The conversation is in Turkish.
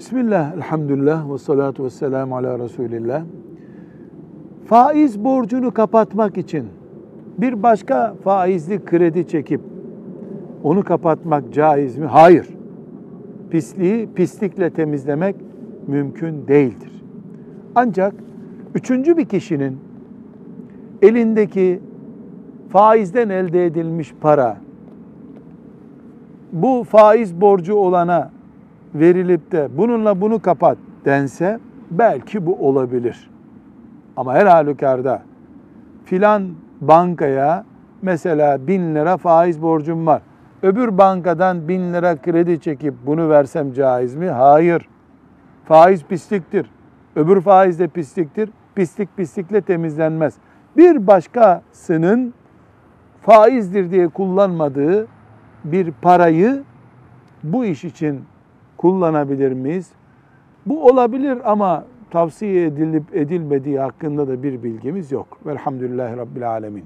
Bismillah, elhamdülillah ve salatu ve selamu ala Resulillah. Faiz borcunu kapatmak için bir başka faizli kredi çekip onu kapatmak caiz mi? Hayır. Pisliği pislikle temizlemek mümkün değildir. Ancak üçüncü bir kişinin elindeki faizden elde edilmiş para bu faiz borcu olana verilip de bununla bunu kapat dense belki bu olabilir. Ama her halükarda filan bankaya mesela bin lira faiz borcum var. Öbür bankadan bin lira kredi çekip bunu versem caiz mi? Hayır. Faiz pisliktir. Öbür faiz de pisliktir. Pislik pislikle temizlenmez. Bir başkasının faizdir diye kullanmadığı bir parayı bu iş için kullanabilir miyiz? Bu olabilir ama tavsiye edilip edilmediği hakkında da bir bilgimiz yok. Velhamdülillahi Rabbil Alemin.